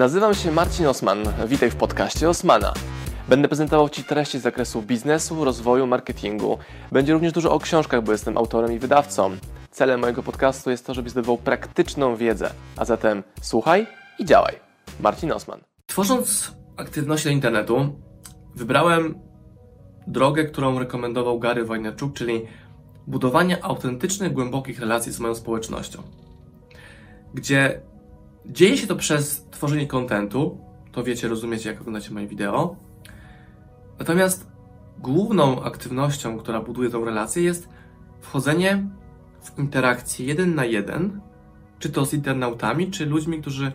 Nazywam się Marcin Osman. Witaj w podcaście Osmana. Będę prezentował Ci treści z zakresu biznesu, rozwoju, marketingu. Będzie również dużo o książkach, bo jestem autorem i wydawcą. Celem mojego podcastu jest to, żebyś zdobywał praktyczną wiedzę. A zatem słuchaj i działaj. Marcin Osman. Tworząc aktywności na internetu, wybrałem drogę, którą rekomendował Gary Vaynerchuk, czyli budowanie autentycznych, głębokich relacji z moją społecznością. Gdzie dzieje się to przez tworzenie kontentu, to wiecie, rozumiecie, jak oglądacie moje wideo. Natomiast główną aktywnością, która buduje tą relację, jest wchodzenie w interakcję jeden na jeden, czy to z internautami, czy ludźmi, którzy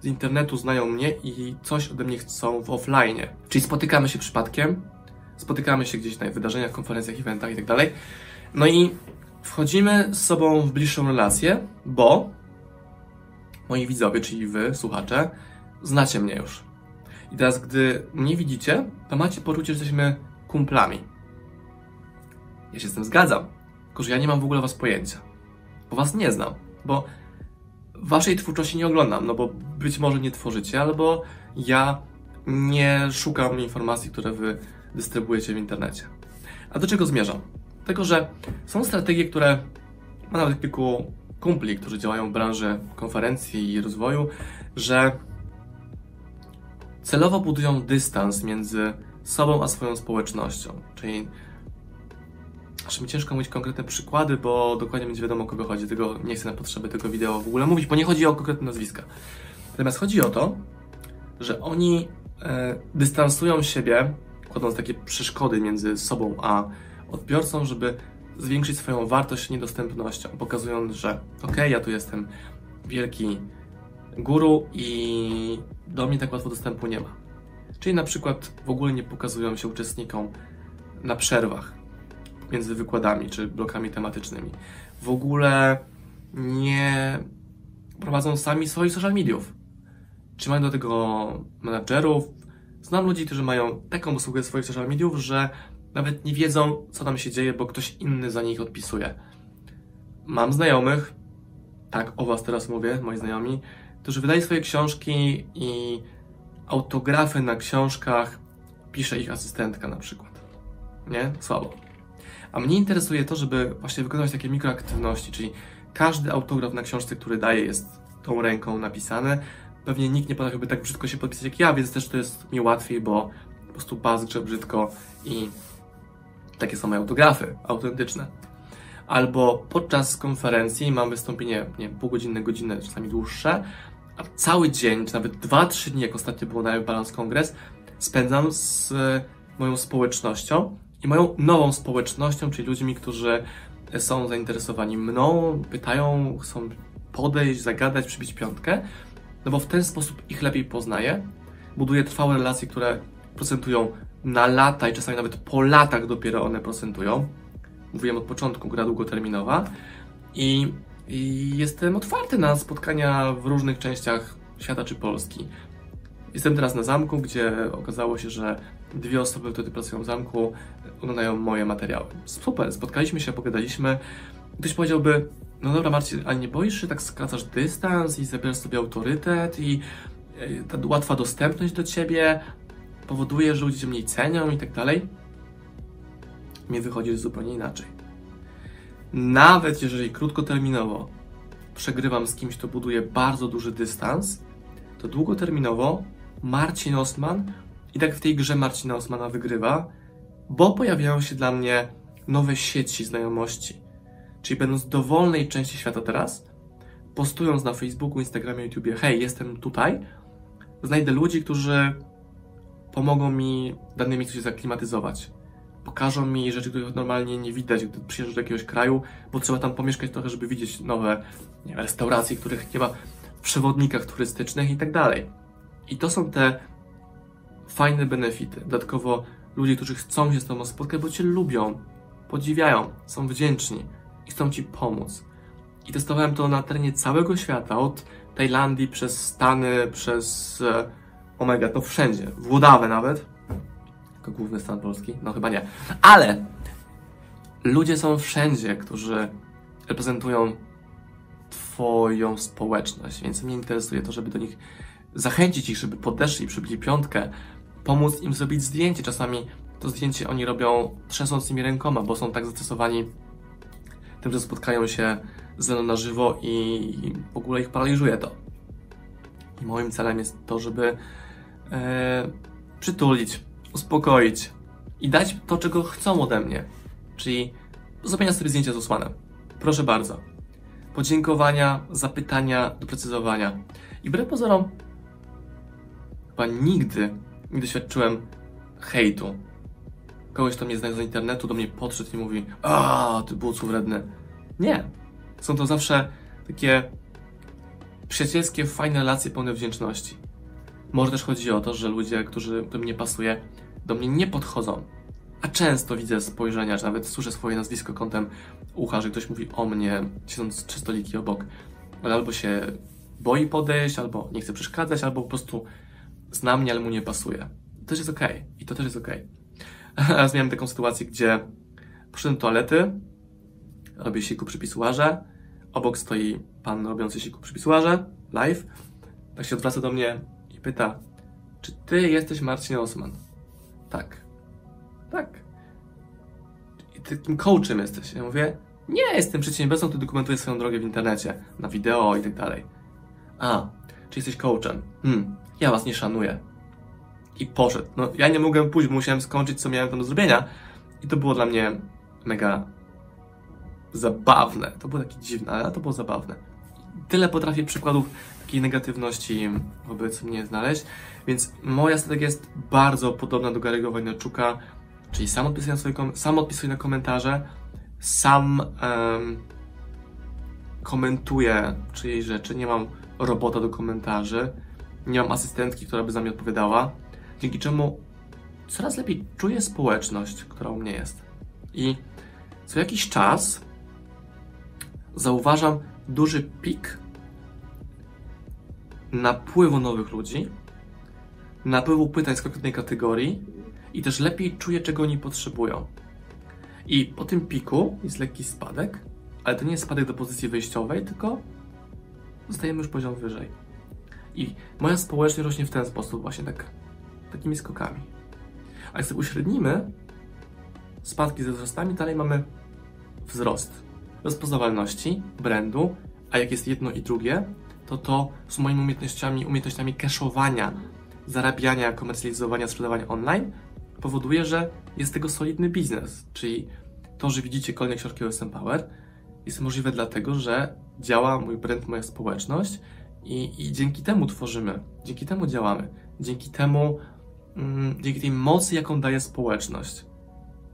z internetu znają mnie i coś ode mnie chcą w offline. Czyli spotykamy się przypadkiem, spotykamy się gdzieś na wydarzeniach, konferencjach, eventach itd. Tak no i wchodzimy z sobą w bliższą relację, bo moi widzowie, czyli wy, słuchacze, znacie mnie już. I teraz, gdy mnie widzicie, to macie poczucie, że jesteśmy kumplami. Ja się z tym zgadzam, tylko że ja nie mam w ogóle was pojęcia, bo was nie znam, bo waszej twórczości nie oglądam, no bo być może nie tworzycie, albo ja nie szukam informacji, które wy dystrybuujecie w internecie. A do czego zmierzam? Tego, że są strategie, które ma nawet kilku kumpli, którzy działają w branży konferencji i rozwoju, że celowo budują dystans między sobą a swoją społecznością. Czyli aż mi ciężko mówić konkretne przykłady, bo dokładnie będzie wiadomo o kogo chodzi. Tego nie chcę na potrzeby tego wideo w ogóle mówić, bo nie chodzi o konkretne nazwiska. Natomiast chodzi o to, że oni e, dystansują siebie, kładąc takie przeszkody między sobą a odbiorcą, żeby zwiększyć swoją wartość niedostępnością, pokazując, że ok, ja tu jestem wielki guru i do mnie tak łatwo dostępu nie ma. Czyli na przykład w ogóle nie pokazują się uczestnikom na przerwach między wykładami czy blokami tematycznymi. W ogóle nie prowadzą sami swoich social mediów. Czy mają do tego menadżerów? Znam ludzi, którzy mają taką usługę swoich social mediów, że nawet nie wiedzą, co tam się dzieje, bo ktoś inny za nich odpisuje. Mam znajomych, tak o Was teraz mówię, moi znajomi, którzy wydają swoje książki i autografy na książkach pisze ich asystentka na przykład. Nie? Słabo. A mnie interesuje to, żeby właśnie wykonywać takie mikroaktywności, czyli każdy autograf na książce, który daje, jest tą ręką napisany. Pewnie nikt nie potrafiłby tak brzydko się podpisać jak ja, więc też to jest mi łatwiej, bo po prostu bazgrze brzydko i takie są moje autografy, autentyczne. Albo podczas konferencji mam wystąpienie, nie półgodzinne, godzinne, czasami dłuższe, a cały dzień, czy nawet 2-3 dni, jak ostatnio było na Balance Kongres, spędzam z moją społecznością i moją nową społecznością, czyli ludźmi, którzy są zainteresowani mną, pytają, chcą podejść, zagadać, przybić piątkę, no bo w ten sposób ich lepiej poznaję, buduję trwałe relacje, które procentują na lata i czasami nawet po latach dopiero one procentują. Mówiłem od początku, gra długoterminowa i, i jestem otwarty na spotkania w różnych częściach świata czy Polski. Jestem teraz na zamku, gdzie okazało się, że dwie osoby, które pracują w zamku, oglądają moje materiały. Super, spotkaliśmy się, pogadaliśmy. Ktoś powiedziałby, no dobra Marcin, a nie boisz się, tak skracasz dystans i zabierasz sobie autorytet i e, ta łatwa dostępność do ciebie powoduje, że ludzie mniej cenią i tak dalej. Mnie wychodzi zupełnie inaczej. Nawet jeżeli krótkoterminowo przegrywam z kimś, kto buduje bardzo duży dystans, to długoterminowo Marcin Osman i tak w tej grze Marcina Osmana wygrywa, bo pojawiają się dla mnie nowe sieci znajomości. Czyli będąc dowolnej części świata teraz, postując na Facebooku, Instagramie, YouTubie, hej, jestem tutaj, znajdę ludzi, którzy pomogą mi w danym miejscu się zaklimatyzować. Pokażą mi rzeczy, których normalnie nie widać, gdy przyjeżdżasz do jakiegoś kraju, bo trzeba tam pomieszkać trochę, żeby widzieć nowe nie, restauracje, których nie ma w przewodnikach turystycznych i tak dalej. I to są te fajne benefity. Dodatkowo ludzie, którzy chcą się z Tobą spotkać, bo Cię lubią, podziwiają, są wdzięczni i chcą Ci pomóc. I testowałem to na terenie całego świata, od Tajlandii przez Stany, przez e, Omega to wszędzie, w Włodawę nawet. Jako główny stan Polski? No chyba nie. Ale ludzie są wszędzie, którzy reprezentują Twoją społeczność, więc mnie interesuje to, żeby do nich zachęcić ich, żeby podeszli, przybili piątkę, pomóc im zrobić zdjęcie. Czasami to zdjęcie oni robią trzęsąc nimi rękoma, bo są tak zastosowani tym, że spotkają się ze mną na żywo i w ogóle ich paraliżuje to. I moim celem jest to, żeby e, przytulić, uspokoić i dać to, czego chcą ode mnie. Czyli zrobienia sobie zdjęcia z Usmanem. Proszę bardzo. Podziękowania, zapytania, doprecyzowania. I wbrew pozorom, chyba nigdy nie doświadczyłem hejtu. Kogoś, kto mnie zna z internetu, do mnie podszedł i mówi a ty bucu wredny. Nie. Są to zawsze takie przyjacielskie, fajne relacje pełne wdzięczności. Może też chodzi o to, że ludzie, którzy, którym nie pasuje, do mnie nie podchodzą. A często widzę spojrzenia, czy nawet słyszę swoje nazwisko kątem ucha, że ktoś mówi o mnie, siedząc trzy stoliki obok. Ale albo się boi podejść, albo nie chce przeszkadzać, albo po prostu zna mnie, ale mu nie pasuje. To też jest okej. Okay. I to też jest okej. Okay. Raz miałem taką sytuację, gdzie poszedłem do toalety, robię siku przy obok stoi pan robiący siku przy live, tak się odwraca do mnie i pyta, czy ty jesteś Marcin Osman? Tak. Tak. I ty takim coachem jesteś. Ja mówię, nie, jestem przedsiębiorcą, który dokumentuje swoją drogę w internecie, na wideo i tak dalej. A, czy jesteś coachem? Hmm, ja was nie szanuję. I poszedł. No, ja nie mogłem pójść, musiałem skończyć, co miałem tam do zrobienia. I to było dla mnie mega zabawne. To było takie dziwne, ale to było zabawne. Tyle potrafię przykładów takiej negatywności wobec mnie znaleźć, więc moja strategia jest bardzo podobna do Gary'ego Wojnarczuka, czyli sam odpisuję na, sam odpisuję na komentarze, sam um, komentuję czyjeś rzeczy, nie mam robota do komentarzy, nie mam asystentki, która by za mnie odpowiadała, dzięki czemu coraz lepiej czuję społeczność, która u mnie jest. I co jakiś czas zauważam duży pik napływu nowych ludzi, napływu pytań z konkretnej kategorii i też lepiej czuję, czego oni potrzebują. I po tym piku jest lekki spadek, ale to nie jest spadek do pozycji wyjściowej, tylko zostajemy już poziom wyżej. I moja społeczność rośnie w ten sposób, właśnie tak, takimi skokami. A jak sobie uśrednimy spadki ze wzrostami, dalej mamy wzrost rozpoznawalności, brandu, a jak jest jedno i drugie, to to z moimi umiejętnościami, umiejętnościami cashowania, zarabiania, komercjalizowania, sprzedawania online powoduje, że jest tego solidny biznes. Czyli to, że widzicie kolejne książki o SM Power jest możliwe dlatego, że działa mój brand, moja społeczność i, i dzięki temu tworzymy, dzięki temu działamy, dzięki temu, mm, dzięki tej mocy, jaką daje społeczność,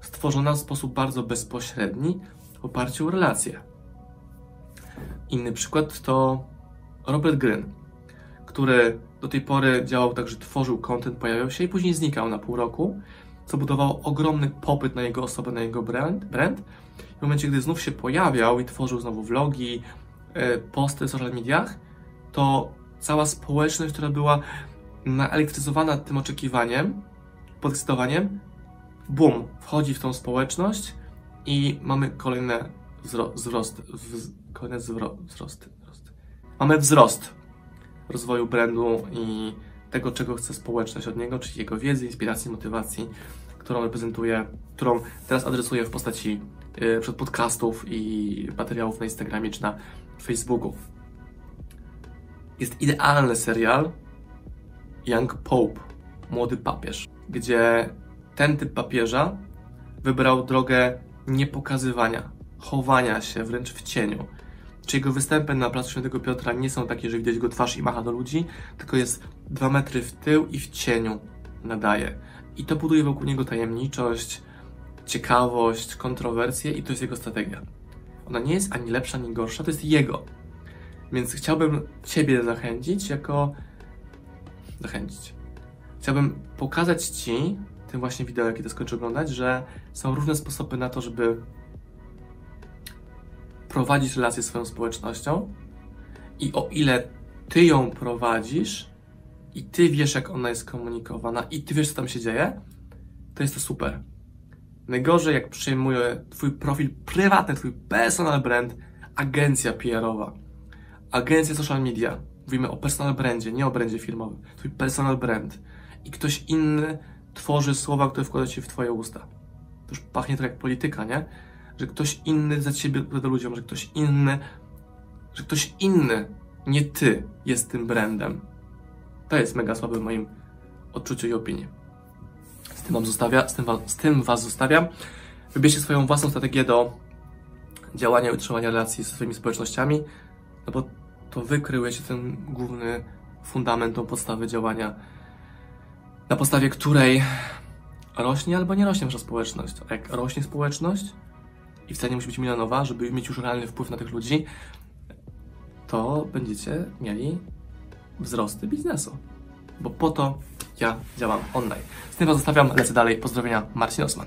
stworzona w sposób bardzo bezpośredni, w oparciu o relacje. Inny przykład to Robert Gryn, który do tej pory działał tak, że tworzył content, pojawiał się i później znikał na pół roku, co budowało ogromny popyt na jego osobę, na jego brand. brand. W momencie, gdy znów się pojawiał i tworzył znowu vlogi, e, posty w social mediach, to cała społeczność, która była naelektryzowana tym oczekiwaniem, podekscytowaniem, bum, wchodzi w tą społeczność i mamy kolejne wzro wzrost, kolejne wzro wzrosty, wzrost. Mamy wzrost rozwoju brandu i tego, czego chce społeczność od niego, czyli jego wiedzy, inspiracji, motywacji, którą reprezentuje, którą teraz adresuje w postaci yy, przed podcastów i materiałów na Instagramie czy na Facebooku. Jest idealny serial Young Pope, Młody Papież, gdzie ten typ papieża wybrał drogę niepokazywania, chowania się wręcz w cieniu. Czy jego występy na placu Świętego Piotra nie są takie, że widać go twarz i macha do ludzi, tylko jest dwa metry w tył i w cieniu nadaje. I to buduje wokół niego tajemniczość, ciekawość, kontrowersję i to jest jego strategia. Ona nie jest ani lepsza, ani gorsza, to jest jego. Więc chciałbym Ciebie zachęcić jako... Zachęcić. Chciałbym pokazać Ci tym właśnie wideo, jakie to skończę oglądać, że są różne sposoby na to, żeby prowadzić relacje z swoją społecznością i o ile ty ją prowadzisz i ty wiesz, jak ona jest komunikowana i ty wiesz, co tam się dzieje, to jest to super. Najgorzej, jak przejmuje twój profil prywatny, twój personal brand, agencja PR-owa, agencja social media, Mówimy o personal brandzie, nie o brandzie firmowym. Twój personal brand. I ktoś inny tworzy słowa, które wkłada ci w twoje usta. To już pachnie trochę jak polityka, nie? Że ktoś inny za ciebie opowiada ludziom, że ktoś inny, że ktoś inny, nie ty, jest tym brandem. To jest mega słabe w moim odczuciu i opinii. Z tym, wam zostawia, z, tym z tym Was zostawiam. Wybierzcie swoją własną strategię do działania i utrzymania relacji ze swoimi społecznościami, no bo to Wy kryjecie ten główny fundament, tą podstawę działania, na podstawie której rośnie albo nie rośnie Wasza społeczność. A jak rośnie społeczność i wcale nie musi być milionowa, żeby mieć już realny wpływ na tych ludzi, to będziecie mieli wzrosty biznesu. Bo po to ja działam online. Z tym Was zostawiam, lecę dalej. Pozdrowienia, Marcin Osman.